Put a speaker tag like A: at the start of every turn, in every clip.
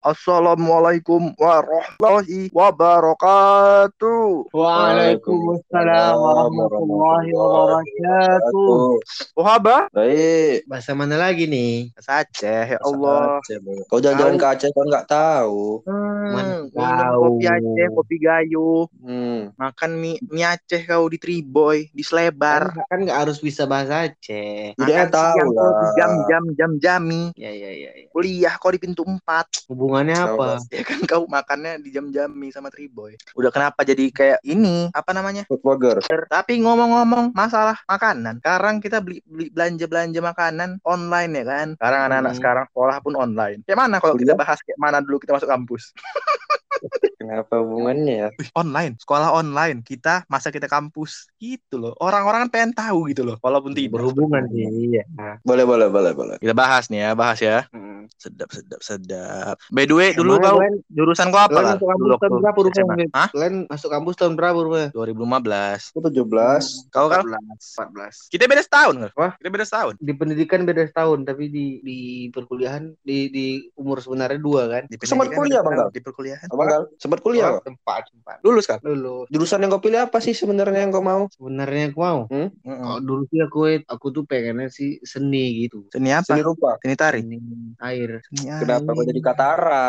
A: Assalamualaikum warahmatullahi wabarakatuh.
B: Waalaikumsalam warahmatullahi wabarakatuh.
A: Oh haba?
C: Baik.
B: Bahasa mana lagi nih?
A: Bahasa Aceh, ya Allah.
C: Aceh. Kau jalan-jalan ke Aceh kau nggak tahu.
A: Hmm,
B: tahu.
A: kopi Aceh, kopi gayo,
C: Hmm.
A: makan mie, mie Aceh kau di Triboy, di Selebar.
B: Kan, kan nggak harus bisa bahasa Aceh.
A: Makan
C: tahu lah.
A: jam-jam jam jami.
B: Ya ya ya. ya.
A: Kuliah kau di pintu 4.
B: Hubungannya apa?
A: Ya kan kau makannya di jam-jami sama Triboy. Udah kenapa jadi kayak ini? Apa namanya?
C: Food.
A: Tapi ngomong-ngomong masalah makanan, sekarang kita beli, beli belanja-belanja makanan online ya kan. Sekarang anak-anak
B: Hmm.
A: sekarang sekolah pun online. Kayak mana kalau kita bahas kayak mana dulu kita masuk kampus?
C: Kenapa hubungannya ya?
A: Online, sekolah online. Kita masa kita kampus gitu loh. Orang-orang kan pengen tahu gitu loh. Walaupun tidak.
B: Berhubungan sih. Iya.
C: Boleh, boleh, boleh, boleh.
A: Kita bahas nih ya, bahas ya.
B: Hmm.
A: Sedap, sedap, sedap. By the way, dulu kau jurusan kau apa kan?
B: masuk kampus
A: Dulu
B: tahun berapa rupanya?
A: Hah?
B: Kalian masuk kampus tahun berapa rupanya?
A: 2015.
C: Aku 17.
A: Kau kan?
B: 14.
A: Kita beda setahun kan?
B: Wah.
A: Kita beda setahun.
B: Di pendidikan beda setahun, tapi di di perkuliahan di di umur sebenarnya dua kan?
A: Di
C: Sempat kuliah, Bang.
A: Di perkuliahan.
C: Abang Gal, sempat kuliah
B: Oh,
C: kau?
B: tempat tempat.
A: Lulus kan?
B: Dulu
C: Jurusan yang kau pilih apa sih sebenarnya yang kau mau?
B: sebenarnya aku mau.
A: Mm-mm.
B: Kalau dulu sih aku aku tuh pengennya sih seni gitu.
A: Seni apa?
C: Seni rupa.
A: Seni tari.
B: Seni air.
A: Seni
C: Kenapa kau
A: air.
C: jadi Katara?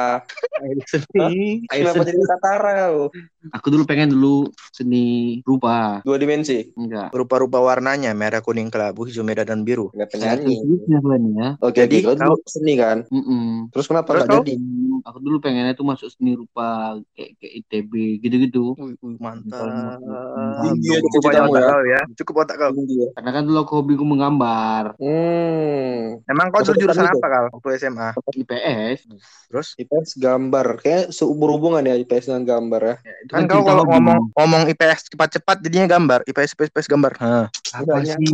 B: Air seni. Air
C: Kenapa
B: seni.
C: jadi Katara? kau?
B: Aku dulu pengen dulu seni rupa.
C: Dua dimensi.
B: Enggak.
A: Rupa-rupa warnanya merah, kuning, kelabu, hijau, merah dan biru.
C: Enggak penyanyi.
B: kan ya.
C: Oke,
A: Jadi.
C: Kau dulu seni kan?
B: Mm-mm.
C: Terus kenapa
A: Terus kau?
C: jadi?
B: Aku dulu pengennya tuh masuk seni rupa kayak kayak ITB gitu-gitu.
A: Mantap.
C: Ya
A: Cukup otak
C: ya.
A: kau ya. Cukup otak kau.
B: Karena kan dulu aku hobiku menggambar.
C: Hmm.
A: Emang kau
C: Kau
A: jurusan apa kal? Waktu SMA.
B: IPS.
A: Terus?
C: IPS gambar. Kayak berhubungan ya IPS dengan gambar ya.
B: Ya, itu
A: Kan kau
B: cerita
A: kalau
B: hobi.
A: ngomong ngomong IPS cepat-cepat jadinya gambar. IPS IPS, IPS gambar. Hah.
B: apa sih?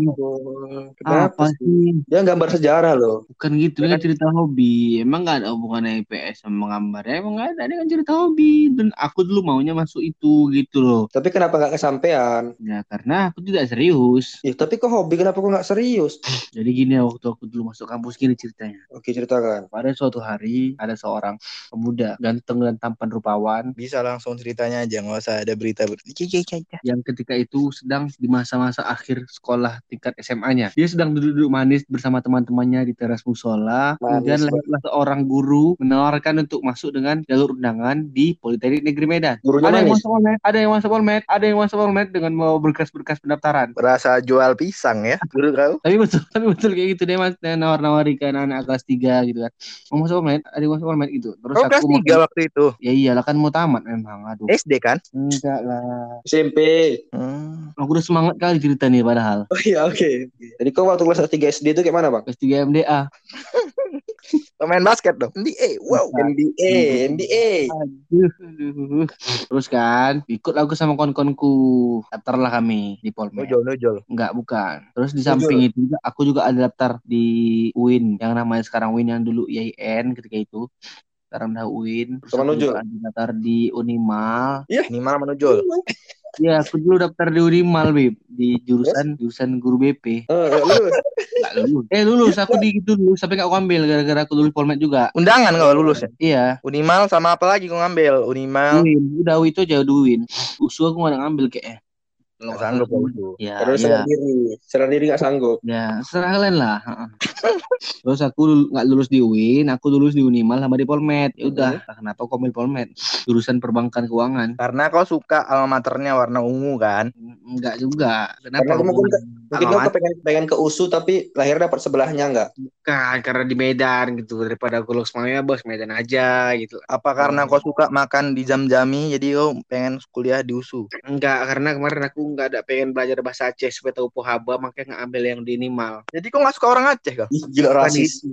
C: Kenapa
B: Apa
C: sih? Dia gambar sejarah loh.
B: Bukan gitu, ini kan cerita hobi. Emang gak ada hubungannya IPS sama gambar. Ya, emang gak ada, ini kan cerita hobi. Dan aku dulu maunya masuk itu gitu loh.
C: Tapi kenapa nggak kesampaian?
B: Ya karena aku tidak serius.
C: Ya, tapi kok hobi kenapa kok nggak serius?
B: Jadi gini ya, waktu aku dulu masuk kampus gini ceritanya.
C: Oke ceritakan.
B: Pada suatu hari ada seorang pemuda ganteng dan tampan rupawan
A: Bisa langsung ceritanya aja, nggak usah ada berita. Iya.
B: yang ketika itu sedang di masa-masa akhir sekolah tingkat SMA-nya. Dia sedang duduk-duduk manis bersama teman-temannya di teras musola. Kemudian lewatlah seorang guru menawarkan untuk masuk dengan jalur undangan di Politeknik Negeri Medan.
C: Gurunya
B: Ada yang masuk Polmed, ada yang masuk Polmed, ada yang masuk Polmed dengan membawa berkas-berkas pendaftaran.
A: Berasa jual pisang ya, guru kau.
B: Tapi betul, tapi betul kayak gitu dia mas dia nawar-nawari ke anak kelas 3 gitu kan. Mau masuk Polmed, ada yang masuk Polmed gitu. Terus
A: Kau
B: aku
A: kelas
B: mau-
A: tiga waktu itu.
B: Ya iyalah kan mau tamat memang. Aduh.
A: SD kan?
B: Enggak lah.
C: SMP.
A: Hmm.
B: Aku udah semangat kali cerita nih padahal.
C: Oh iya oke. Jadi kau waktu kelas 3 SD itu kayak mana bang?
B: Kelas 3 MDA.
A: Pemain basket dong. NBA. Wow.
C: NBA, NBA.
B: Aduh. Terus kan, ikut aku sama kon-konku. Daftar lah kami di Polmed.
A: Nojol, nojol.
B: Enggak, bukan. Terus di samping itu juga, aku juga ada daftar di UIN. Yang namanya sekarang UIN yang dulu IAIN ketika itu. Sekarang udah UIN. Terus
C: Sama Nujul?
B: ada daftar di Unimal.
A: Ini malah menojol.
B: Ya, aku dulu daftar di Unimal, Beb. Di jurusan jurusan guru BP.
C: Oh, lu.
B: Enggak lulus. Eh, lulus. Aku di gitu lulus. Sampai enggak aku ambil gara-gara aku lulus Polmed juga.
A: Undangan kau lulus ya?
B: Iya.
A: Unimal sama apa lagi kau ngambil? Unimal.
B: UIN. Udah itu aja udah UIN. Usu aku nggak ngambil kayaknya.
A: Nggak sanggup kau itu.
B: Ya,
C: Terus
B: ya.
C: serah diri. Serah diri nggak sanggup.
B: Ya, serah kalian lah. Terus aku nggak lulus di UIN, aku lulus di Unimal sama di Polmed. Ya udah,
A: Hmm.
B: kenapa kok ambil Polmed? Jurusan perbankan keuangan.
A: Karena kau suka alma maternya warna ungu kan?
B: Enggak juga. Kenapa?
C: Karena mungkin
B: hubungan
C: Mungkin kau pengen pengen ke USU tapi lahir dapat sebelahnya nggak?
B: mater? karena di Medan gitu. Daripada aku lulus semuanya bos Medan aja gitu.
A: Apa karena kau suka makan di jam-jami jadi kau pengen kuliah di USU?
B: Enggak, karena kemarin aku nggak ada pengen belajar bahasa Aceh supaya tahu pohaba, makanya nggak ambil yang di Unimal.
A: Jadi kau nggak suka orang Aceh kau?
C: Ih, gila rasis.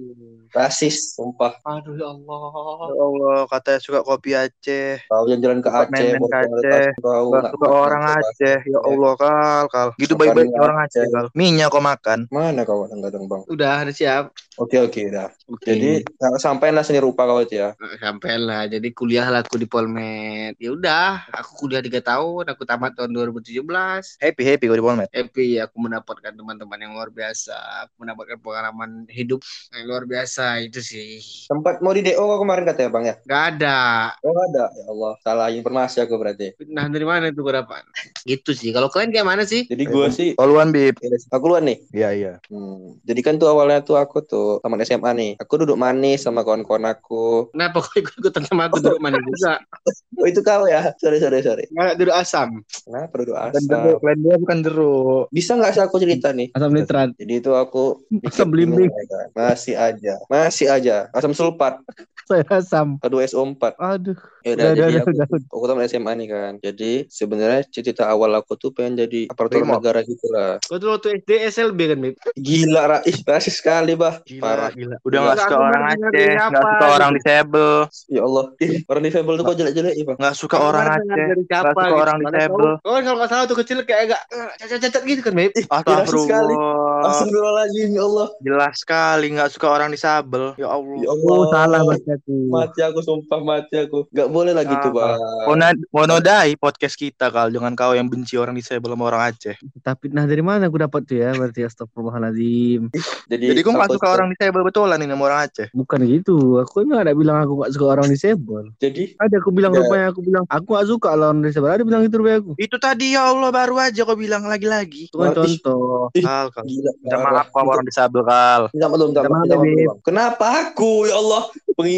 C: Rasis, sumpah.
B: Aduh ya Allah.
A: Ya Allah, katanya suka kopi Aceh.
C: Kau jalan-jalan ke Aceh,
A: main-main ke
C: bawa
A: Aceh.
C: nggak
A: suka
C: makan,
A: orang Aceh. Ya Allah, kal, kal. Gitu baik-baik orang
C: Aceh.
A: Kal. Minyak kau makan.
C: Mana kau kadang-kadang bang?
B: Udah, udah siap.
C: Oke oke dah.
B: Oke.
C: Jadi nggak sampailah seni rupa kau itu ya.
B: sampai lah jadi kuliah lah aku di Polmed ya udah aku kuliah tiga tahun aku tamat tahun 2017 kelas.
A: Happy happy gue di Polmed.
B: Happy aku mendapatkan teman-teman yang luar biasa. Aku mendapatkan pengalaman hidup yang luar biasa itu sih.
C: Sempat mau di DO kok kemarin katanya bang ya?
B: Gak ada.
C: Oh nggak ada. Ya Allah, salah informasi aku berarti.
B: Nah dari mana itu gue dapat? Gitu sih. Kalau kalian kayak mana sih?
C: Jadi gue sih,
A: Oluan bib.
C: aku luan nih.
A: Iya iya.
C: Hmm. Jadi kan tuh awalnya tuh aku tuh teman SMA nih. Aku duduk manis sama kawan-kawan aku.
B: Kenapa kok ikut-ikutan sama aku duduk mana juga?
C: Oh itu kau ya? Sorry sorry sorry.
B: Nggak duduk asam.
C: Kenapa duduk asam?
A: Jeruk, lain dia bukan jeruk.
C: Bisa nggak sih aku cerita nih?
B: Asam nitrat.
C: Jadi itu aku
B: Asam belimbing.
C: Masih aja, masih aja. Asam sulfat,
B: Saya asam.
C: K2SO4.
B: Aduh.
C: Ya udah, jadi aku, aku teman SMA nih kan. Jadi sebenarnya cerita awal aku tuh pengen jadi aparatur negara gitu lah.
B: Kau tuh waktu SD SLB kan, Beb?
C: Gila, Ra. Ih, rasis sekali, bah. Parah.
A: gila. Udah
B: Gila,
A: nggak suka orang Aceh,
B: dengerin
A: nggak
B: apa
A: suka orang disable,
C: Ya Allah. Ih, orang difabel tuh kok jelek-jelek, Ih, Bang.
A: nggak suka orang Aceh.
B: dengar dari siapa
A: nggak suka
B: gitu.
A: orang disable.
B: Kau, kan kalau nggak salah tuh kecil kayak agak eh, cacat-cacat gitu kan, Beb?
A: Astagfirullah.
C: Astagfirullahaladzim, ya Allah.
A: Jelas sekali nggak suka orang disable. Ya Allah.
C: Ya Allah.
B: Oh, salah berarti aku.
C: Mati aku, sumpah mati aku. Gak boleh lah gitu,
A: Salah.
C: Bang.
A: Monodai podcast kita kal dengan kau yang benci orang disable sama orang Aceh.
B: Tapi nah dari mana aku dapat tuh ya? Berarti astagfirullahaladzim.
C: Jadi,
A: Jadi kau
C: aku
A: suka orang disable betulan ini sama orang Aceh.
B: Bukan gitu. Aku nggak ada bilang aku nggak suka orang disable.
C: Jadi,
B: Ada aku bilang
C: Ya.
B: rupanya aku bilang aku nggak suka lah orang disable. Ada bilang gitu rupanya aku.
A: Itu tadi ya Allah baru aja kau bilang lagi-lagi.
B: Itu kan contoh.
A: Kal, kal. Minta maaf kau orang disable kal.
C: Minta maaf, minta maaf. Kenapa aku, ya Allah?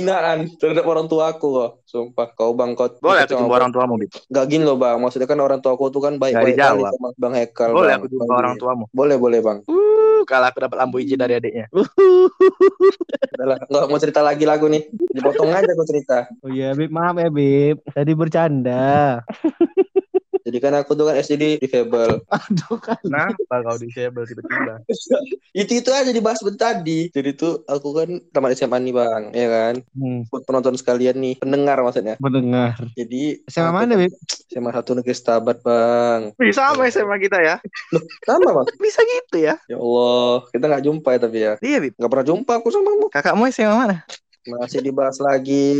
C: Penghinaan terhadap orang tua aku kok. Sumpah, kau bangkot.
A: Boleh aku jumpa orang tuamu, Bib.
C: Gak gini loh bang, maksudnya kan orang tua aku tuh kan baik-baik kali sama Bang Hekal.
A: Boleh
C: Bang.
A: aku jumpa
C: Bang
A: orang tuamu.
C: Boleh, boleh bang.
A: Uh, kalau aku dapat lampu hijau dari adiknya.
C: Udah lah, nggak mau cerita lagi lagu nih. Dipotong aja aku cerita.
B: Oh iya, Bib. Maaf ya, Bib. Tadi bercanda.
C: Jadi kan aku tuh kan SD di difabel.
B: Aduh kan.
A: Kenapa kau disable tiba-tiba?
C: itu itu aja dibahas bentar tadi. Jadi tuh aku kan tamat SMA nih bang, ya kan.
B: Hmm,
C: Buat penonton sekalian nih, pendengar maksudnya.
B: mendengar.
C: Jadi
B: Sama
C: aku
B: mana, Bib?
C: SMA satu negeri Stabat bang.
A: Bisa sama SMA kita ya.
C: Sama bang.
A: Bisa gitu ya.
C: Ya Allah, kita nggak jumpa ya tapi ya.
A: Iya, Bib.
C: Nggak pernah jumpa aku sama kamu.
A: Kakakmu SMA mana?
C: Masih dibahas lagi.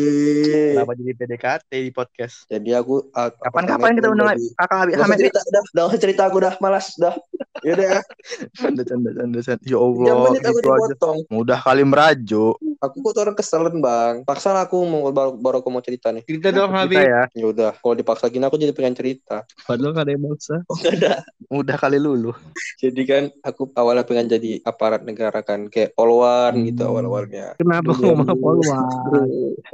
A: Kenapa jadi PDKT di podcast?
C: Jadi aku ah,
A: Kapan-kapan kita undang kakak
C: Gak usah
A: Hamid.
C: Cerita, dah, dah cerita aku dah, malas, dah. Yaudah ya,
A: Canda, canda, canda, canda. Ya
C: jam
A: Allah,
C: menit aku
A: gitu aja.
C: dipotong.
A: Mudah kali merajuk.
C: Aku kok tuh orang keselen bang. Paksa aku mau baru, baru aku mau cerita nih.
B: Cerita dong, Habib.
A: ya.
C: Ya udah, kalau dipaksa gini aku jadi pengen cerita.
B: Padahal nggak ada yang maksa.
C: Oh nggak ada.
A: Mudah kali lulu.
C: Jadi kan aku awalnya pengen jadi aparat negara kan, kayak polwan gitu
B: Hmm.
C: awal-awalnya.
B: Kenapa ngomong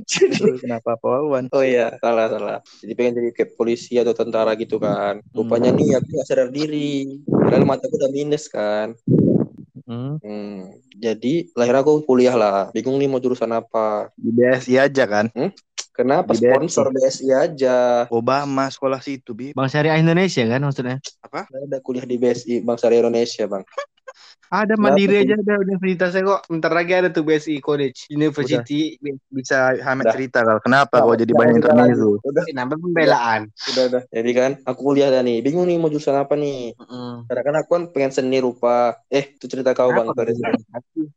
C: Jadi
A: Kenapa Polwan?
C: Oh iya, salah salah. Jadi pengen jadi kayak polisi atau tentara gitu kan. Rupanya nih aku gak sadar diri. Padahal mataku udah minus kan.
B: Hmm.
C: Hmm. Jadi lahir aku kuliah lah. Bingung nih mau jurusan apa.
A: Di BSI aja kan?
C: Kenapa
A: Di BSI.
C: sponsor BSI aja?
A: Obama sekolah situ, Bib.
B: Bang Syariah Indonesia kan maksudnya?
C: Ada kuliah di BSI Bangsa Indonesia bang.
B: Ada mandiri aja ada universitasnya kok. Bentar lagi ada tuh BSI College University.
A: Bisa Hamid cerita kal. Kenapa kau jadi banyak intermezzo?
C: lagi. Udah,
B: Nambah pembelaan.
C: udah, udah. Jadi kan aku kuliah dah nih. Bingung nih mau jurusan apa nih. Karena kan aku kan pengen seni rupa. Eh, itu cerita kau bang. Sorry, sorry.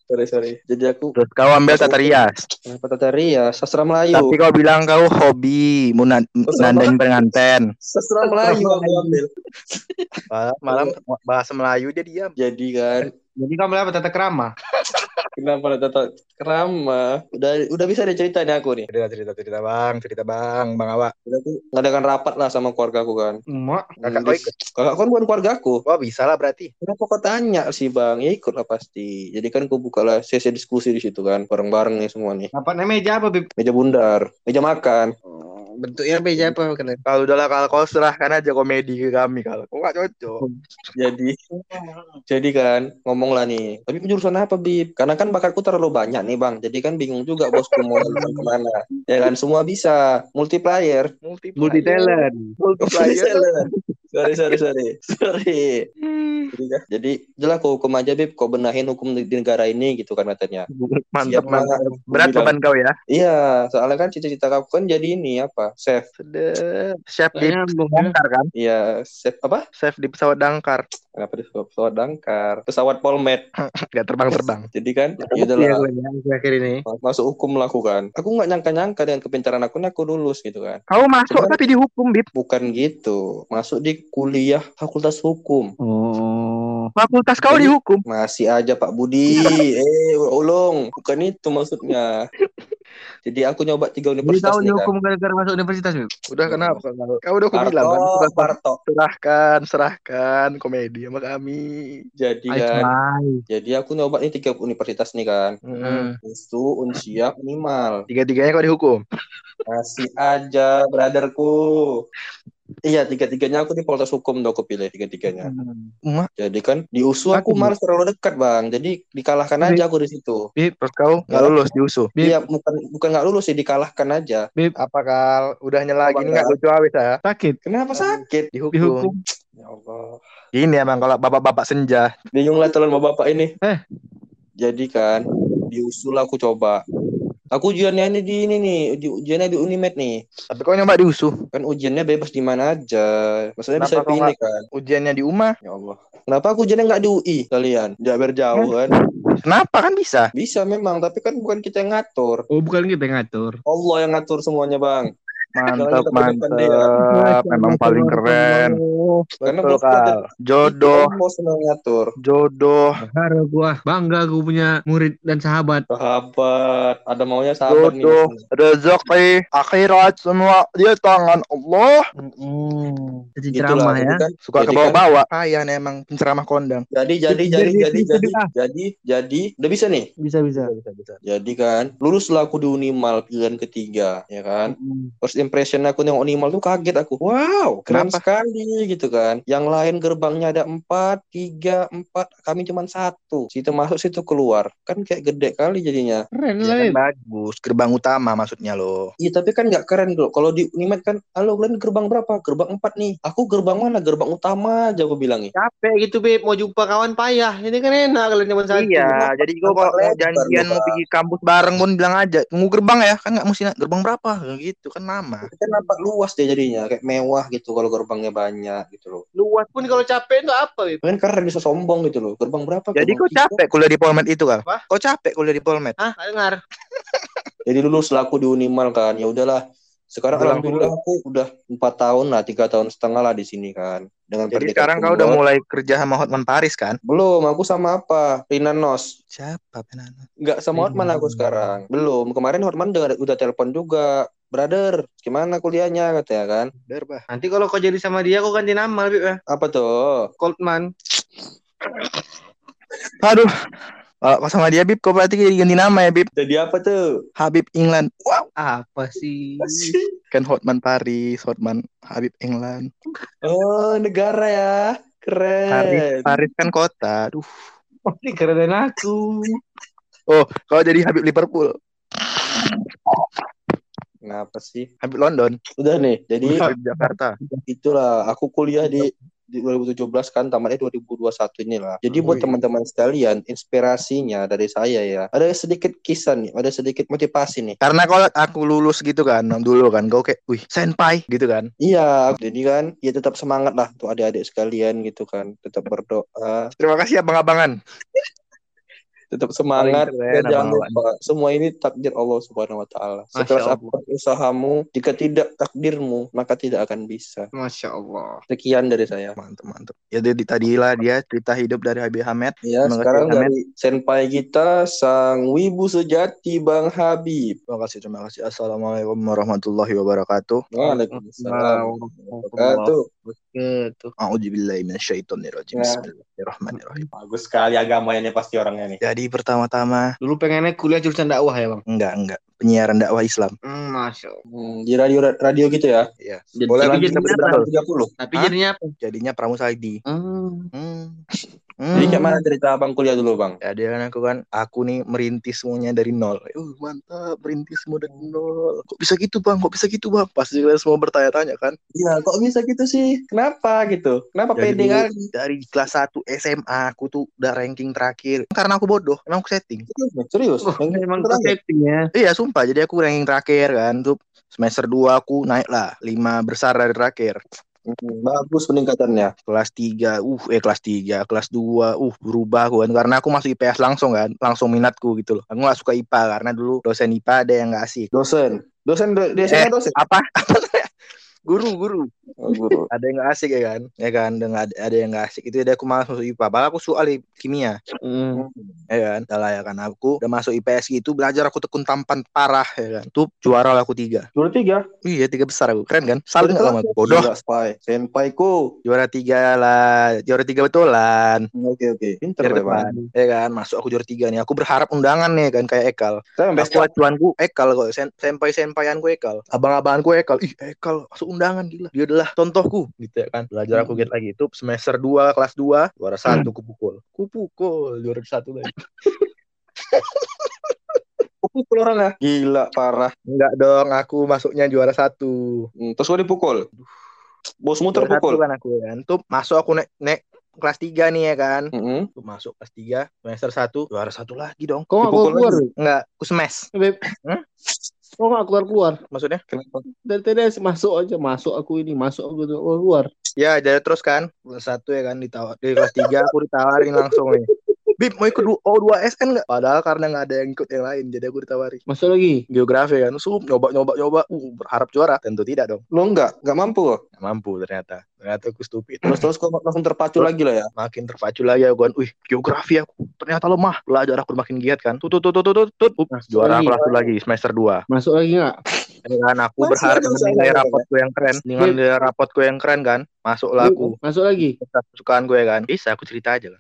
C: sorry, sorry. Jadi aku
A: Terus kau ambil tata rias.
C: kenapa tata rias? Sastra Melayu.
A: Tapi kau bilang kau hobi mau nan- nandain penganten.
C: Sastra Melayu aku ambil.
A: Malam, malam bahasa Melayu dia diam.
C: Jadi kan
B: Jadi kamu apa tata kerama?
C: kenapa ada tata kerama? Udah udah bisa deh cerita nih aku nih.
A: Cerita cerita cerita bang, cerita bang, bang awak.
C: Udah tuh ngadakan rapat lah sama keluarga aku kan.
B: Emak.
A: Kakak kau ikut.
C: Kakak kan bukan keluarga aku.
A: Wah bisa lah berarti.
C: Kenapa kau tanya sih bang? Ya ikut lah pasti. Jadi kan aku buka lah sesi diskusi di situ kan. Bareng-bareng nih semua nih.
B: Apa meja apa, Bib?
C: Meja bundar. Meja makan.
B: Bentuknya meja apa kalian?
A: Kalau udah lah kalau kau serahkan aja komedi ke kami kalau kau gak cocok.
C: Jadi jadi kan ngomong lah nih. Tapi jurusan apa Bib? Karena kan bakatku terlalu banyak nih bang. Jadi kan bingung juga bosku mau ke mana. Ya kan semua bisa. Multiplayer.
A: Multi
B: Multi talent.
A: multiplayer.
C: Sorry sorry sorry sorry. Sorry. Jadi, jelas kau hukum aja Bib, kau benahin hukum di, di negara ini gitu kan katanya.
A: Mantap, mantap. Berat beban kau ya.
C: Iya, soalnya kan cita-cita aku kan jadi ini apa? Chef.
A: Chef di pesawat
D: belum
A: dangkar kan?
C: Iya, chef apa?
A: Chef di pesawat dangkar.
C: Kenapa di pesawat dangkar? Pesawat Polmed.
A: Gak terbang-terbang.
C: Jadi kan, ya
D: Iya
C: udahlah.
D: gue ya, akhir ini.
C: Masuk hukum lakukan. Aku nggak nyangka-nyangka dengan kepintaran aku aku lulus gitu kan.
A: Kau masuk
C: Cuman-
A: tapi dihukum, Bib.
C: Bukan gitu. Masuk di kuliah fakultas hukum.
D: Oh.
A: Fakultas kau
C: Jadi-
A: dihukum.
C: Masih aja Pak Budi. eh, ulung. Bukan itu maksudnya. Jadi aku nyoba tiga universitas
D: tahu
C: nih kan.
D: dihukum gara-gara masuk universitas, Bib?
A: Udah kenapa? Kau udah aku
C: Parto,
A: bilang kan. Serahkan,
C: Parto.
A: serahkan, serahkan komedi sama kami.
C: Jadi kan, jadi aku nyoba nih tiga universitas nih kan.
A: Hmm.
C: Usu, Unsia, Unimal.
A: Tiga-tiganya kau dihukum.
C: Masih aja, brotherku. Iya, tiga-tiganya aku di Fakultas Hukum tuh aku pilih tiga-tiganya.
A: Emak.
C: Jadi kan di USU aku
D: Aku-
C: malas terlalu dekat, Bang. Jadi dikalahkan aja aku di situ.
A: Terus kau nggak lulus di USU.
C: Iya, bukan bukan nggak lulus sih, dikalahkan aja.
A: Apa kal? Udah nyela gini nggak lucu awis ya?
D: Sakit.
C: Kenapa sakit?
A: Dihukum.
D: Dihukum.
C: Ya Allah.
A: Gini emang kalau bapak-bapak senja.
C: Bingung lah calon bapak ini.
D: Eh.
C: Jadi kan di USU lah aku coba. Aku ujiannya ini di ini nih, di ujiannya di Unimed nih.
A: Tapi kau nyoba di USU.
C: Kan ujiannya bebas di mana aja. Maksudnya bisa
A: Kenapa kau
C: pilih kan.
A: Ujiannya di UMA.
C: Ya Allah. Kenapa aku ujiannya nggak di UI kalian? Nggak berjauh kan?
A: Kenapa kan bisa?
C: Bisa memang, tapi kan bukan kita yang ngatur.
D: Oh, bukan kita yang ngatur.
C: Allah yang ngatur semuanya, Bang.
A: Mantap, mantap. Memang paling keren.
C: Karena
A: Betul. Jodoh,
C: Allah senang ngatur.
A: jodoh,
D: Bangga gua, bangga gua punya murid dan sahabat.
C: Sahabat, ada maunya sahabat nih.
A: jodoh, rezeki, akhirat semua di tangan Allah.
D: Jadi ceramah ya.
C: kan,
A: Suka
C: Jadi
A: ke bawah-bawa. Kaya nih emang penceramah kondang.
C: jadi jadi
D: Jadi,
C: jadi
D: jadi,
C: jadi
D: bisa,
C: jadi
D: bisa.
C: jadi jadi udah bisa nih.
D: Bisa bisa.
A: Bisa, bisa.
C: Jadi kan, luluslah aku di Unimal pilihan ketiga, ya kan. First impression aku nengok Unimal tuh kaget aku. Wow, keren
A: Kenapa?
C: sekali gitu kan. Yang lain gerbangnya ada empat, tiga, empat, kami cuma satu. Situ masuk, situ keluar. Kan kayak gede kali jadinya.
D: Keren
A: Ya
D: lah.
A: kan bagus, gerbang utama maksudnya loh.
C: Iya tapi kan nggak keren loh. Kalau di Unimed kan, halo kalian gerbang berapa? Gerbang empat nih. Aku gerbang mana? Gerbang utama aja aku bilangnya.
D: Capek gitu, Beb. Mau jumpa kawan payah. Ini kan enak kalian cuma satu.
A: Iya, jadi
C: Nampak
A: kalau mau janjian mau pergi kampus bareng pun bilang aja, tunggu gerbang ya, kan nggak mesti gerbang berapa, gitu kan lama.
C: Kan nampak luas deh jadinya, kayak mewah gitu kalau gerbangnya banyak gitu loh.
D: Luas pun kalau capek itu apa, Beb?
C: Kan keren bisa sombong gitu loh. Gerbang berapa?
A: Jadi
C: Gerbang
A: kau
C: tiga.
A: capek kuliah di Polmed itu kan?
D: Apa?
A: Kau capek kuliah di Polmed?
D: Hah? Nggak dengar.
C: Jadi lulus lah aku di Unimal kan. Ya udahlah. Sekarang
A: Udah
C: alhamdulillah aku udah empat tahun lah, tiga tahun setengah lah di sini kan. Dengan
A: Jadi sekarang kau udah mulai kerja sama Hotman Paris kan?
C: belum. Aku sama apa? Rina Nos.
A: Siapa penana?
C: Nggak sama Hotman aku sekarang. Belum. Kemarin Hotman udah, udah telepon juga. Brother, gimana kuliahnya katanya kan?
A: Berbah.
D: Nanti kalau kau jadi sama dia, kau ganti nama, Beb ya.
C: Apa tuh?
D: Coldman.
A: Aduh. Kalau kau sama dia Bib, kau berarti jadi ganti nama ya Bib.
C: Jadi apa tuh?
A: Habib England. Wow.
D: Apa sih?
A: Kan Hotman Paris, Hotman Habib England.
C: Oh, negara ya.
A: Paris,
C: Keren.
A: Paris kan kota. Aduh.
D: Oh, ini keren aku.
A: Oh, kau jadi Habib Liverpool.
C: Kenapa sih?
A: Habib London.
C: Udah nih. Jadi
A: Habib Jakarta.
C: itulah aku kuliah di di 2017 kan tamatnya 2021 inilah. Jadi buat teman-teman sekalian, inspirasinya dari saya ya. Ada sedikit kisah nih, ada sedikit motivasi nih.
A: Karena kalau aku lulus gitu kan dulu kan, kau kayak, wih, senpai gitu kan.
C: Iya, jadi kan ya tetap semangat lah untuk adik-adik sekalian gitu kan. Tetap berdoa,
A: Terima kasih abang-abangan.
C: Tetap semangat dan jangan lupa semua ini takdir Allah Subhanahu wa taala. Sekeras
D: apa
C: pun usahamu, jika tidak takdirmu, maka tidak akan bisa.
D: Masya Allah.
C: Sekian dari saya.
A: Mantap, mantap. Ya jadi tadilah dia cerita hidup dari Habib Hamid.
C: Ya,
A: Terima
C: sekarang
A: Hamid.
C: dari senpai kita sang wibu sejati Bang Habib.
A: Terima kasih, terima kasih. Assalamualaikum warahmatullahi wabarakatuh.
C: Waalaikumsalam.
D: Waalaikumsalam.
C: Wabarakatuh.
A: A'udzubillahi minasyaitonirrajim.
C: Ya.
A: Bismillahirrahmanirrahim.
C: Bagus sekali agamanya nih pasti orangnya nih.
A: Jadi pertama-tama
D: Dulu pengennya kuliah jurusan dakwah ya, Bang?
A: enggak enggak penyiaran dakwah Islam.
D: Hmm, Masya Allah.
C: Hmm, di radio radio gitu ya.
A: Iya. Boleh
D: tapi jadinya
A: sampai
D: apa?
A: betul.
C: 30.
D: Tapi
A: Hah?
D: jadinya apa?
A: Jadinya Pramusaidi.
D: Hmm.
A: Hmm. Hmm.
C: Jadi kayak mana cerita abang kuliah dulu bang?
A: Ya dia kan aku kan aku nih merintis semuanya dari nol. Uh, mantap, merintis semua dari nol. Kok bisa gitu bang? Kok bisa gitu bang? Pasti kalian semua bertanya-tanya kan.
C: Iya, kok bisa gitu sih? Kenapa gitu? Kenapa
A: Jadi
C: pede kali?
A: dari kelas 1 SMA aku tuh udah ranking terakhir. Karena aku bodoh, emang aku setting.
C: Serius?
D: Oh, emang
C: terakhir?
D: setting ya.
A: Iya sumpah, jadi aku ranking terakhir kan. Tuh semester 2 aku naik lah, 5 besar dari terakhir.
C: Hmm, Bagus peningkatannya.
A: Kelas 3, uh eh kelas 3, kelas 2, uh berubah aku kan. Karena aku masuk IPS langsung kan, langsung minatku gitu loh. Aku gak suka IPA karena dulu dosen IPA ada yang gak asik.
C: Dosen. Dosen do- di
A: Eh.
C: Dosen.
A: Apa? guru, guru.
C: Oh, guru.
A: ada yang gak asik ya kan? Ya kan? Dengan ada, ada yang gak asik. Itu jadi aku masuk IPA bahkan aku soal kimia.
D: Hmm.
A: ya kan? Salah ya kan? Aku udah masuk IPS gitu belajar aku tekun tampan parah ya kan? Tuh juara lah aku tiga.
C: Juara tiga.
A: iya tiga besar aku. Keren kan?
C: Juara
A: nggak sama aku? Bodoh.
C: Spy. Senpai ku.
A: juara tiga lah. Juara tiga betulan.
C: Oke oke. Pinter
A: Biar
C: ya bang.
A: depan ya kan? Masuk aku juara tiga nih. Aku berharap undangan nih kan? Kayak Ekal. Aku acuanku Ekal kok. Sen senpai senpaianku Ekal. Abang-abanganku Ekal. Ih Ekal masuk undangan gila. Dia adalah contohku gitu ya kan. Belajar aku gitu lagi. Itu semester 2 kelas 2 juara satu kupukul. Kupukul juara satu lagi.
C: Pukul orang ya. Gila parah.
A: enggak dong aku masuknya juara satu.
C: Hmm, terus gua dipukul. Bosmu
A: juara satu
C: terpukul.
A: kan aku kan tuh masuk aku naik naik kelas 3 nih ya kan
C: Mm-mm.
A: tuh masuk kelas 3 semester 1 juara satu lagi dong
D: Kok nggak
C: Dipukul
D: keluar?
A: enggak aku smash
D: Beb?
A: Hmm?
D: Kok nggak keluar keluar?
A: maksudnya
C: Kenapa?
D: Dari tadi masuk aja, masuk aku ini, masuk aku tuh oh, keluar.
A: Ya, jadi terus kan kelas satu ya kan ditawar di kelas tiga aku ditawarin langsung nih. Bib mau ikut O2SN nggak? Padahal karena nggak ada yang ikut yang lain, jadi aku ditawari.
D: Masuk lagi.
A: Geografi kan, sup nyoba nyoba nyoba, uh, berharap juara, tentu tidak dong.
C: Lo enggak, enggak mampu loh.
A: Nggak mampu ternyata, ternyata aku stupid.
C: Terus terus kok langsung terpacu lagi lah ya.
A: Makin terpacu lagi aku kan, wih geografi aku ternyata lemah, belajar aku makin giat kan. Tut tut tut tut tut, tut.
D: Masuk
A: juara
D: lagi.
A: kelas satu lagi semester 2
D: Masuk lagi nggak?
A: Kan aku
C: Masih
A: berharap dengan nilai rapotku yang keren, dengan nilai rapotku yang keren kan, masuklah aku.
D: Masuk lagi.
A: Kesukaan gue ya kan, bisa aku cerita aja lah.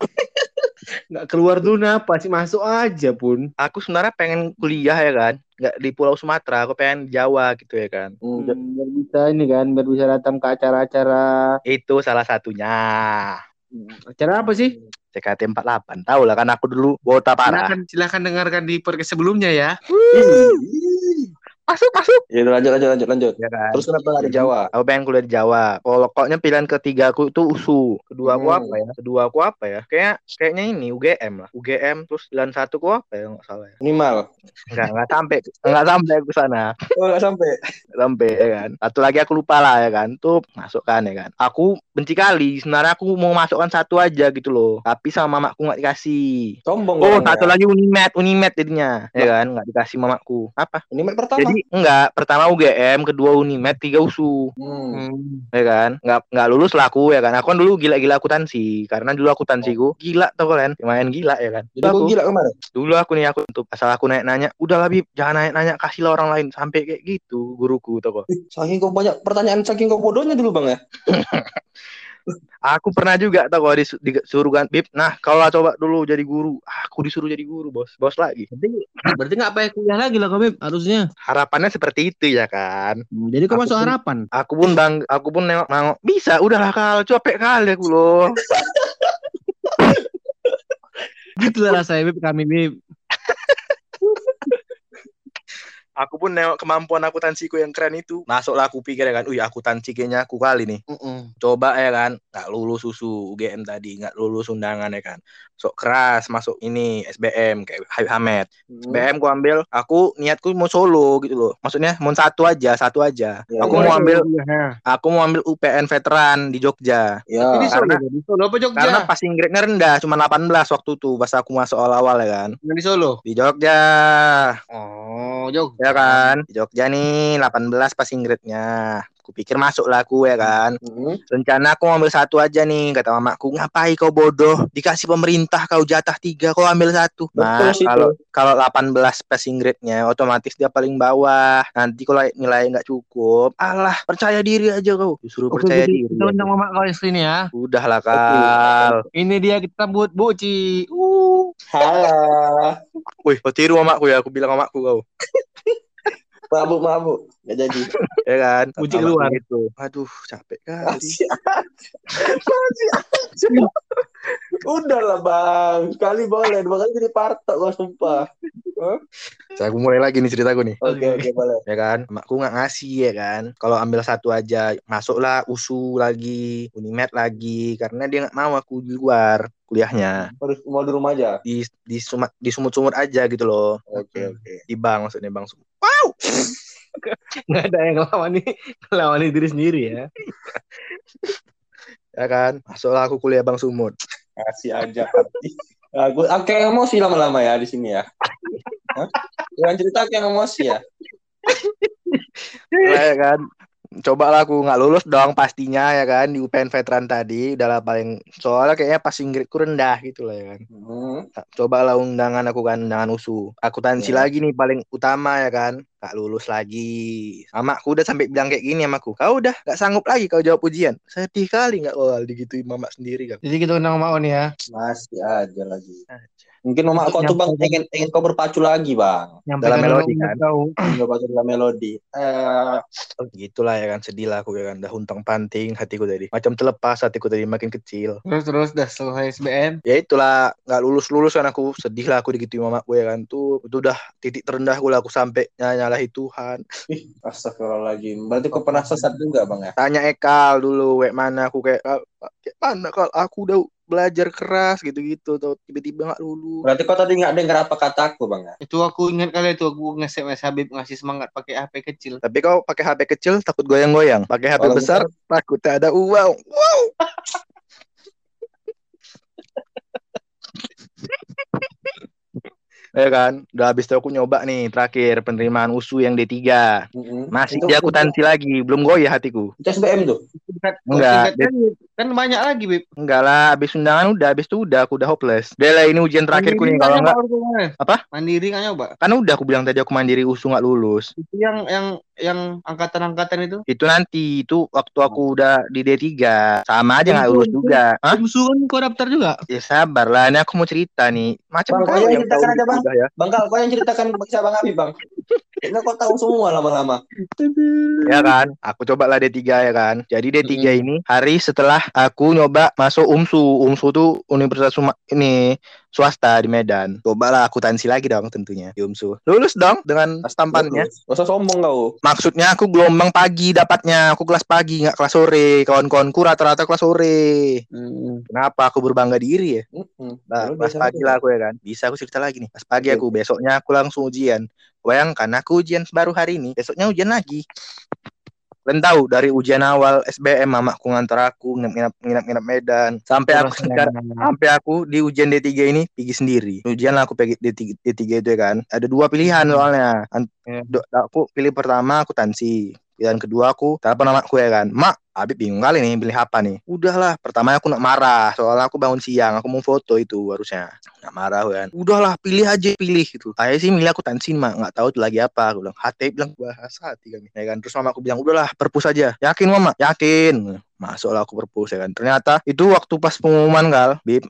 D: Nggak keluar dulu napa sih? Masuk aja pun.
A: aku sebenarnya pengen kuliah ya kan. Nggak di Pulau Sumatera. Aku pengen Jawa gitu ya kan.
C: Hmm,
D: Hmm, biar bisa ini kan, biar bisa datang ke acara-acara.
A: itu salah satunya.
D: Acara apa sih?
A: CKT 48 tahu lah kan aku dulu wota parah.
D: Silakan, silakan dengarkan di podcast sebelumnya ya.
A: Masuk masuk.
C: Ya udah lanjut lanjut lanjut lanjut.
A: ya kan.
C: Terus kenapa nggak di Jawa?
A: aku pengen kuliah di Jawa. Pokoknya pilihan ketiga aku itu USU kedua aku
C: Hmm.
A: apa ya? Kedua aku apa ya? Kayak kayaknya ini UGM lah. UGM terus pilihan satu aku apa ya? Nggak salah ya.
C: Minimal.
A: nggak nggak sampai nggak sampai aku sana.
C: Oh nggak sampai.
A: sampai ya kan? Satu lagi aku lupa lah ya kan? Tuh masukkan ya kan? Aku benci kali. Sebenarnya aku mau masukkan satu aja gitu loh. Tapi sama mamaku nggak dikasih.
C: Sombong.
A: oh
C: orangnya.
A: satu lagi unimed unimed jadinya. Ya kan? Nggak dikasih mamaku apa?
C: Ini mat pertama.
A: jadi enggak. Pertama UGM kedua unimed tiga usu
C: Hmm.
A: ya kan? Nggak nggak lulus lah aku ya kan? Aku kan dulu gila-gila akuntansi. Karena dulu akuntansiku gila tau kalian lumayan gila ya kan?
C: Jadi
A: aku,
C: gila kemarin?
A: dulu aku nih aku tuh asal aku nanya-nanya udah lah Bib jangan nanya-nanya kasihlah orang lain. Sampai kayak gitu guruku tau kok.
C: Saking kau banyak pertanyaan saking kau bodohnya dulu bang ya.
A: Aku pernah juga tau kalau disu- disuruh kan Bib, nah kalau coba dulu jadi guru, aku disuruh jadi guru bos, bos lagi.
D: Berarti, berarti nggak payah kuliah lagi lah kau Beb, harusnya.
A: Harapannya seperti itu ya kan.
D: Hmm, Jadi kau
A: Aku
D: masuk
A: pun-
D: harapan.
A: Aku pun bang, aku pun nengok nengok bisa, udahlah kal, capek kali aku loh.
D: Gitu lah rasanya Beb, kami Beb.
A: Aku pun nengok kemampuan akuntansiku yang keren itu. Masuklah aku pikir ya kan, wih akuntansi kayaknya aku kali nih. Coba ya kan, nggak lulus susu UGM tadi, nggak lulus undangan ya kan. Sok keras masuk ini SBM kayak Habib Hamed.
C: Hmm.
A: SBM ku ambil, aku niatku mau solo gitu loh. Maksudnya mau satu aja, satu aja.
C: Ya,
A: aku
C: ya.
A: mau ambil
D: Ya.
A: Aku mau ambil UPN veteran di Jogja.
C: Ya.
D: Ini Solo,
A: karena-
D: di Solo apa Jogja?
A: Karena passing grade-nya rendah, cuma 18 waktu itu pas aku masuk awal-awal ya kan.
D: Di Solo.
A: Di Jogja.
D: Oh, Jogja.
A: Ya kan? Di Jogja nih 18 passing grade-nya. Kupikir masuk lah aku ya kan.
C: Hmm.
A: Rencana aku ambil satu aja nih, kata mamaku. Ngapain kau bodoh? Dikasih pemerintah kau jatah tiga, kau ambil satu. Nah, kalau kalau 18 passing grade-nya otomatis dia paling bawah. Nanti kalau nilai nggak cukup, alah percaya diri aja kau. Disuruh
D: Oke,
A: percaya
D: jadi
A: diri.
D: kita undang mama kau sini ya.
A: Udahlah kal.
D: Ini dia kita buat Boci. Uh.
C: Halo.
A: Wih, kau tiru mamaku ya, aku bilang mamaku kau.
C: Mabuk mabuk. Gak jadi.
A: Ya kan?
D: Uji keluar.
A: Gitu. Aduh, capek kali.
C: Masih. Udahlah bang, sekali boleh, dua kali jadi partok gua sumpah. Huh?
A: Saya aku mulai lagi nih ceritaku nih.
C: Oke oke boleh.
A: Ya kan, emakku nggak ngasih ya kan. Kalau ambil satu aja, masuklah USU lagi, Unimed lagi, karena dia nggak mau aku di luar kuliahnya
C: Harus mau di rumah aja.
A: di di sumat di sumut-sumut aja gitu loh.
C: Oke oke.
A: Di bank maksudnya bang. Wow.
B: Nggak ada yang ngelawan nih, ngelawan diri sendiri ya.
A: Ya kan, masuklah aku kuliah bang sumut.
C: Kasih aja hati. Aku, aku kayak emosi lama-lama ya di sini ya. Hah? Jangan cerita kayak emosi ya.
A: Lah, ya kan. Coba lah aku nggak lulus dong pastinya ya kan di UPN veteran tadi udah lah paling soalnya kayaknya passing grade-ku rendah gitu lah ya kan.
C: Hmm.
A: Coba lah undangan aku kan undangan USU. Akuntansi
C: Ya.
A: lagi nih paling utama ya kan. Gak lulus lagi. Mamaku udah sampai bilang kayak gini sama aku. Kau udah gak sanggup lagi kau jawab ujian. Sedih kali gak awal digituin mama sendiri kan.
B: Jadi kita undang Mau nih ya.
C: Masih aja lagi. Mungkin mama kau tuh bang ingin ingin kau berpacu lagi bang.
A: Dalam melodi, kan?
B: Tahu.
C: Berpacu dalam melodi. Eh,
A: Oh, gitulah ya kan sedih lah aku ya kan. Udah huntang panting hatiku tadi. Macam terlepas hatiku tadi makin kecil.
B: Terus terus dah selesai SBM.
A: ya itulah nggak lulus lulus kan aku sedih lah aku digituin mama gue kan tuh itu udah titik terendah gue lah aku sampai nyalahi Tuhan
C: astagfirullahaladzim. Berarti kau pernah sesat juga bang ya?
A: tanya Ekal dulu wek mana aku kayak "Kal, kayak mana kalau aku udah belajar keras gitu-gitu tuh tiba-tiba nggak lulus
C: Berarti kau tadi nggak dengar apa kataku bang ya?
B: Itu aku ingat kali itu aku nge-SMS Habib ngasih semangat pakai HP kecil.
A: tapi kau pakai HP kecil takut goyang-goyang pakai HP
C: Kalau
A: besar takut tak ada uang wow ya kan udah habis itu aku nyoba nih terakhir penerimaan USU yang D3
C: Mm-mm.
A: masih
C: Itu-
A: di akuntansi lagi belum goyah hatiku
C: Itu SBM tuh.
A: Enggak,
B: kan, kan banyak lagi, Bib.
A: Enggak lah, habis undangan udah, habis itu udah, aku udah hopeless. Lah, ini ujian terakhirku nih, kalau enggak, Apa?
B: Mandiri kan nyoba.
A: kan udah aku bilang tadi aku mandiri usu nggak lulus.
B: Itu yang yang yang angkatan-angkatan itu.
A: Itu nanti, itu waktu aku udah di D3. Sama aja nggak lulus juga. Hah?
B: Umsu kan kau daftar juga.
A: Ya sabar lah, ini aku mau cerita nih. Macam
C: Bang,
A: kau
C: yang ceritakan aja, Bang.
A: ya.
C: Bang Kal, kau yang ceritakan kisah Bang Abi bang. Kayaknya kau tahu semua lama-lama.
A: Ya kan, aku coba lah D3 ya kan. Jadi D3
C: Mm-mm.
A: ini hari setelah aku nyoba masuk UMSU. UMSU tuh Universitas Suma ini swasta di Medan. Coba lah akuntansi lagi dong tentunya di UMSU. Lulus dong dengan stampannya.
C: Gak usah sombong kau.
A: Maksudnya aku gelombang pagi dapatnya, aku kelas pagi nggak kelas sore. Kawan-kawanku rata-rata kelas sore. Kenapa aku berbangga diri ya?
C: Mm-mm.
A: Nah, pas pagi lah aku ya kan. Bisa aku cerita lagi nih. Pas pagi
C: Oke.
A: aku, besoknya aku langsung ujian. Bayangkan aku ujian baru hari ini, besoknya ujian lagi. Kalian tahu dari ujian awal SBM mamaku ngantar aku nginap nginap nginap Medan sampai aku sekarang sampai aku di ujian D3 ini pergi sendiri. Ujian aku pergi D3, D3 itu ya kan. Ada dua pilihan soalnya.
B: Ya.
A: do- aku pilih pertama akuntansi. Pilihan kedua aku telepon anakku ya kan. Mak, Habib bingung kali nih pilih apa nih. Udahlah, pertama aku nak marah. Soalnya aku bangun siang, aku mau foto itu harusnya. Nak marah kan. Udahlah, pilih aja pilih gitu. Saya sih milih akuntansi mak, nggak tahu itu lagi apa. Aku bilang, hati bilang bahasa hati kan. Ya kan. Terus mama aku bilang, udahlah perpus aja. Yakin mama? Yakin. Masuklah aku perpus ya kan. Ternyata itu waktu pas pengumuman kal, Bib.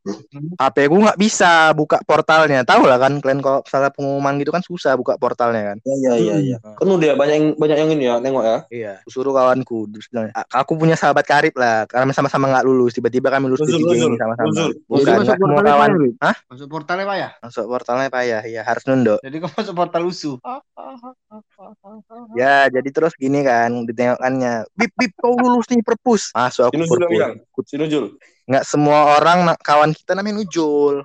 A: HP ku nggak bisa buka portalnya. Tahu lah kan kalian kalau salah pengumuman gitu kan susah buka portalnya kan.
C: Iya iya iya. Kan udah banyak yang banyak yang ini ya nengok ya.
A: Iya. Aku suruh kawanku terus bilang, "A- aku punya sahabat karib lah karena sama-sama nggak lulus. Tiba-tiba kami lulus di ini sama-sama.
C: uzur.
A: Bukan
B: masuk
A: nggak semua
B: portalnya
A: kawan.
B: Bib?
A: Hah?
B: Masuk portalnya pak ya?
A: Masuk portalnya payah. Ya harus nunduk.
B: Jadi kau masuk portal usu.
A: Ya jadi terus gini kan ditengokkannya. Bib bib kau lulus nih perpus. Masuk aku
C: Sinus juga
A: perpus.
C: bilang. Sinujul.
A: Nggak semua orang kawan kita namanya Nujul.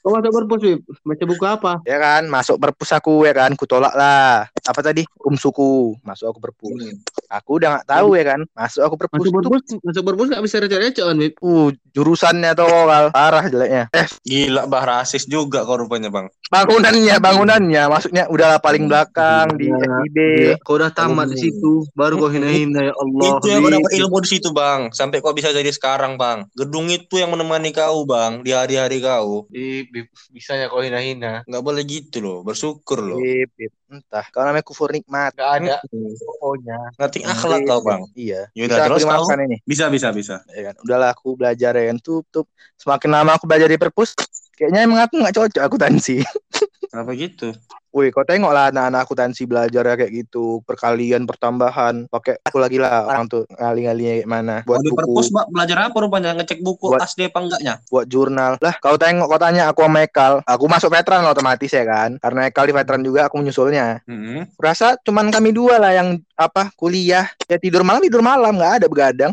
B: Kau masuk perpus, Bib? Baca buku apa?
A: Ya kan masuk perpus aku ya kan. Kutolak lah. Apa tadi? Umsuku. Masuk aku perpus. Aku udah nggak tahu ya kan. Masuk aku perpus.
B: Masuk
A: Itu,
B: perpus, masuk perpus nggak bisa recok-recok kan, Bib?
A: uh, jurusannya tuh kal parah jeleknya. Eh
C: Gila bah rasis juga kau rupanya bang.
A: bangunannya bangunannya maksudnya udahlah paling belakang di
B: Iya.
A: FIB
B: Kau udah tamat di situ, baru kau hina-hina ya Allah.
C: itu yang kau dapat ilmu di situ bang. Sampai kau bisa jadi sekarang bang. Gedung itu yang menemani kau bang di hari-hari kau.
B: Bib, Bib, bisa ya kau hina-hina.
C: Nggak boleh gitu loh. Bersyukur loh.
A: Bib. entah kalau namanya kufur nikmat
B: Gak ada
C: Hmm.
B: pokoknya.
C: Ngerti akhlak kau bang.
A: iya
C: Yaudah,
A: bisa aku
C: terus kau?
A: dimaafkan ini
C: Bisa bisa bisa.
A: ya kan udahlah aku belajar ya kan tup tup semakin lama aku belajar di perpus kayaknya emang aku nggak cocok akuntansi
C: Kenapa gitu?
A: Wih, kau tengok lah anak-anak akuntansi belajar ya kayak gitu, perkalian, pertambahan, pakai aku lagi lah orang tuh ngali-ngalinya kayak mana, buat
C: Buat di perpus,
A: buku,
C: Mbak, belajar apa rupanya? Ngecek buku
A: Buat-
C: asli apa enggaknya?
A: buat jurnal. Lah, kau tengok, kau tanya aku sama Ekal, aku masuk veteran otomatis ya kan, karena Ekal di veteran juga aku menyusulnya.
C: Hmm.
A: Rasa cuman kami dua lah yang apa kuliah, ya tidur malam tidur malam nggak ada begadang.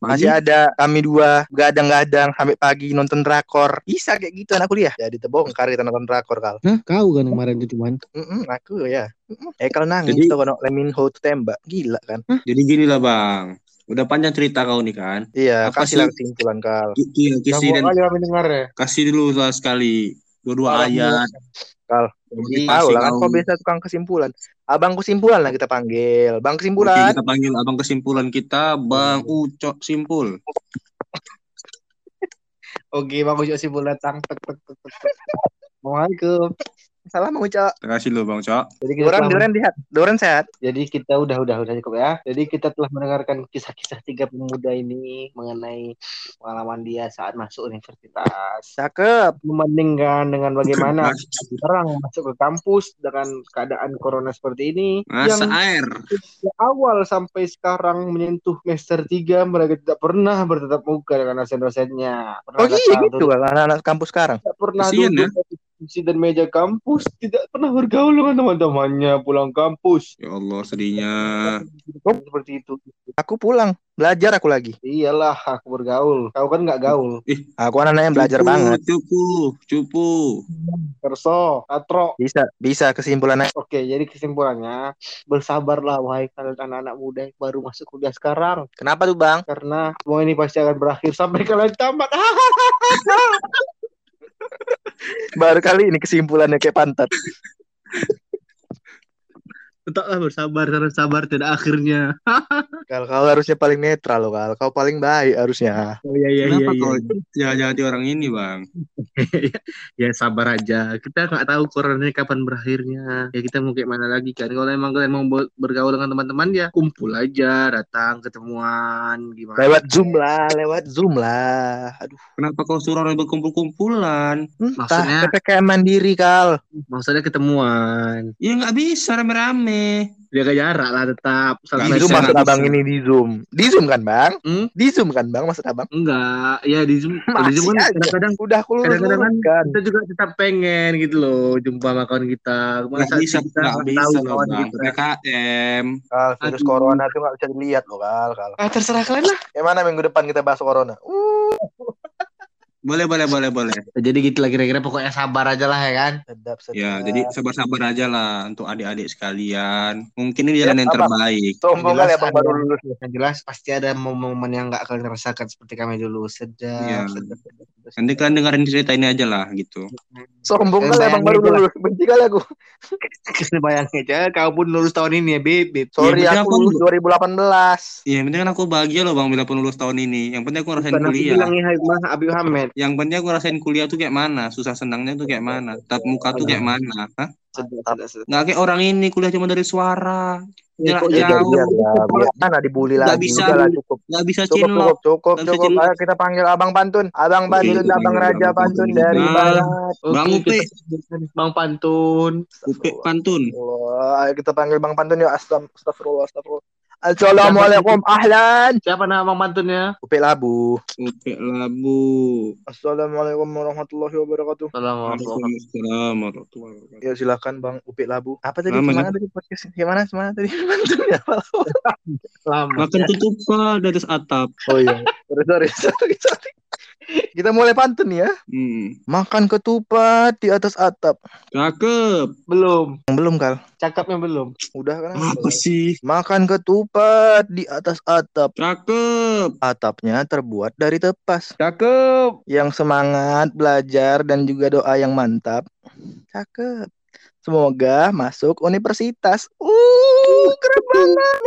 A: Masih ada kami dua begadang-gadang sampai pagi nonton drakor. Bisa kayak gitu anak kuliah. Jadi terbongkar kita nonton drakor kal.
B: Hah? Kau kan kemarin itu cuman.
A: Mm-mm, aku ya. Mm-mm. Ekal nangis
C: Jadi-
A: tuh kalau Leminho tuh tembak. Gila kan?
C: Jadi gini lah bang, udah panjang cerita kau nih kan.
A: Iya,
C: Apa
A: kasih kesimpulan kal.
C: Kisi dan
D: ya.
C: kasih dulu lah sekali dua-dua ayat.
A: Kal.
C: Jadi
A: Tahu lah kan
C: kau-
A: kau biasa tukang kesimpulan. Abang kesimpulan lah kita panggil. Bang
C: Oke,
A: kesimpulan.
C: kita panggil abang kesimpulan kita, Bang Ucok Simpul.
D: Oke, bagus juga sih bulat tang tek tek tek tek. tek. Assalamualaikum.
A: Salah mau Ucok.
C: Terima kasih lo Bang Ucok.
D: Jadi kita
A: Doran,
D: telah,
A: Doran sehat. Doran sehat.
D: jadi kita udah udah udah cukup ya. Jadi kita telah mendengarkan kisah-kisah tiga pemuda ini mengenai pengalaman dia saat masuk universitas.
A: Cakep.
D: Membandingkan dengan bagaimana sekarang masuk ke kampus dengan keadaan corona seperti ini
C: Masa
D: yang
C: air.
D: awal sampai sekarang menyentuh semester 3 mereka tidak pernah bertatap muka dengan dosen-dosennya.
A: Oh iya gitu kan anak-anak kampus sekarang.
D: tidak pernah
C: Kasian
D: duduk di kursi dan meja kampus, tidak pernah bergaul dengan teman-temannya pulang kampus.
C: Ya Allah sedihnya.
D: Seperti itu.
A: Aku pulang. Belajar aku lagi.
D: Iyalah, aku bergaul. Kau kan nggak gaul.
A: Aku anak-anak yang belajar
C: Cupu,
A: banget.
C: Cupu, cupu.
D: Kerso, katro.
A: Bisa, bisa kesimpulannya.
D: Oke, jadi kesimpulannya, bersabarlah wahai kalian anak-anak muda yang baru masuk kuliah sekarang.
A: Kenapa tuh bang?
D: Karena semua ini pasti akan berakhir sampai kalian tamat.
A: Baru kali ini kesimpulannya kayak pantat.
B: Tetaplah bersabar karena sabar tidak akhirnya.
A: Kalau kau harusnya paling netral loh, Kal. Kau paling baik harusnya.
B: Oh iya iya iya.
C: Kenapa
B: iya.
C: kau jangan jadi orang ini Bang?
B: ya sabar aja. Kita nggak tahu corona ini kapan berakhirnya. Ya kita mau kayak mana lagi kan. Kalau emang kalian mau ber- bergaul dengan teman-teman ya kumpul aja, datang ketemuan gimana.
A: Lewat Zoom lah, lewat Zoom lah. Aduh,
C: Kenapa kau suruh orang berkumpul-kumpulan?
A: entah.
B: Maksudnya-
A: PPKM mandiri, Kal.
B: Maksudnya ketemuan.
C: Ya nggak bisa rame-rame.
B: Jaga jarak lah tetap.
A: Di
C: bisa,
A: maksud abang
C: bisa.
A: ini di Zoom. Di Zoom kan, Bang?
B: Hmm?
A: Di Zoom kan, Bang? Maksud abang?
B: Enggak, ya di Zoom, di
A: Masih
B: Zoom kan kadang-kadang
A: Udah
B: kadang-kadang kan
A: kan.
B: kita juga tetap pengen gitu loh jumpa sama kawan kita. Masa
C: bisa,
B: kita
C: nggak
B: nggak
C: bisa
B: tahu
C: loh
B: kawan
C: Bang.
B: kita.
C: PKM.
A: Kal, virus
B: Aduh.
A: corona tuh nggak bisa dilihat loh, Kal. Kal.
B: Ah, terserah kalian lah.
A: Gimana minggu depan kita bahas corona? Uh,
C: Boleh, boleh, boleh, boleh.
B: Jadi gitu lah kira-kira pokoknya sabar aja lah ya kan.
A: sedap, sedap.
C: Ya, jadi sabar-sabar aja lah untuk adik-adik sekalian. Mungkin ini jalan
A: Ya,
C: yang
A: apa?
C: terbaik.
A: Sombong
B: Jelas
A: kali abang
B: ada.
A: baru lulus.
B: Yang jelas pasti ada momen-momen yang nggak kalian rasakan seperti kami dulu. Sedap,
C: Iya.
B: sedap, sedap, sedap.
C: Nanti kalian dengerin cerita ini aja lah gitu.
A: Sombong kali abang
B: bayangin
A: baru lulus. Benci kali aku.
B: Kita bayangin aja, kau pun lulus tahun ini ya, Beb.
A: Sorry,
C: Iya,
A: aku
C: aku-
A: lulus 2018.
C: Iya, penting kan aku bahagia loh bang bila pun lulus tahun ini. Yang penting aku ngerasain
B: Bukan
C: kuliah.
B: bilangnya Hikmah Habib Hamid.
C: Yang penting aku ngerasain kuliah tuh kayak mana, susah senangnya tuh kayak mana, tatap muka tuh kayak mana. Hah? Nggak kayak orang ini kuliah cuma dari suara.
B: Ya,
C: Jarak
B: jadi
C: jauh.
A: Biar lah, biar mana dibully lagi.
C: bisa.
A: Udah lah, cukup.
C: Nggak bisa
A: Cukup,
C: cinlok.
A: cukup, cukup,
C: bisa
A: cukup. Ayo kita panggil Abang Pantun. Abang Pantun,
C: kita
A: Abang
C: panggil
A: Raja
C: Abang
A: Pantun dari
C: Nah.
A: Barat.
C: Bang Upi.
B: Bang Pantun.
C: Upi pantun.
A: Wah, ayo kita panggil Bang Pantun yuk. Astagfirullah, astagfirullah. Assalamualaikum, ahlan.
B: Siapa nama Bang Pantunnya?
A: Upi Labu.
C: Upi labu.
A: Assalamualaikum warahmatullahi wabarakatuh.
B: Assalamualaikum.
C: Waalaikumsalam warahmatullahi wabarakatuh.
A: Ya silakan Bang Upi Labu. Apa tadi?
C: Namanya?
A: Gimana tadi podcast? Gimana? Gimana tadi? Pantunnya apa?
B: Selamat.
C: Makan di atas atap.
A: Oh iya. Sorry, sorry, sorry, sorry. Kita mulai pantun ya.
C: Hmm.
A: Makan ketupat di atas atap.
C: Cakep.
B: Belum.
A: Belum kal.
B: Cakapnya belum.
A: Udah kan?
C: Apa sih?
A: Makan ketupat di atas atap.
C: Cakep.
A: Atapnya terbuat dari tepas.
B: Cakep.
A: Yang semangat belajar dan juga doa yang mantap. Cakep. Semoga masuk universitas. Uh, keren banget.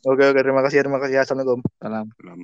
A: Oke, oke, terima kasih, terima kasih. Assalamualaikum.
B: Salam.
C: Salam.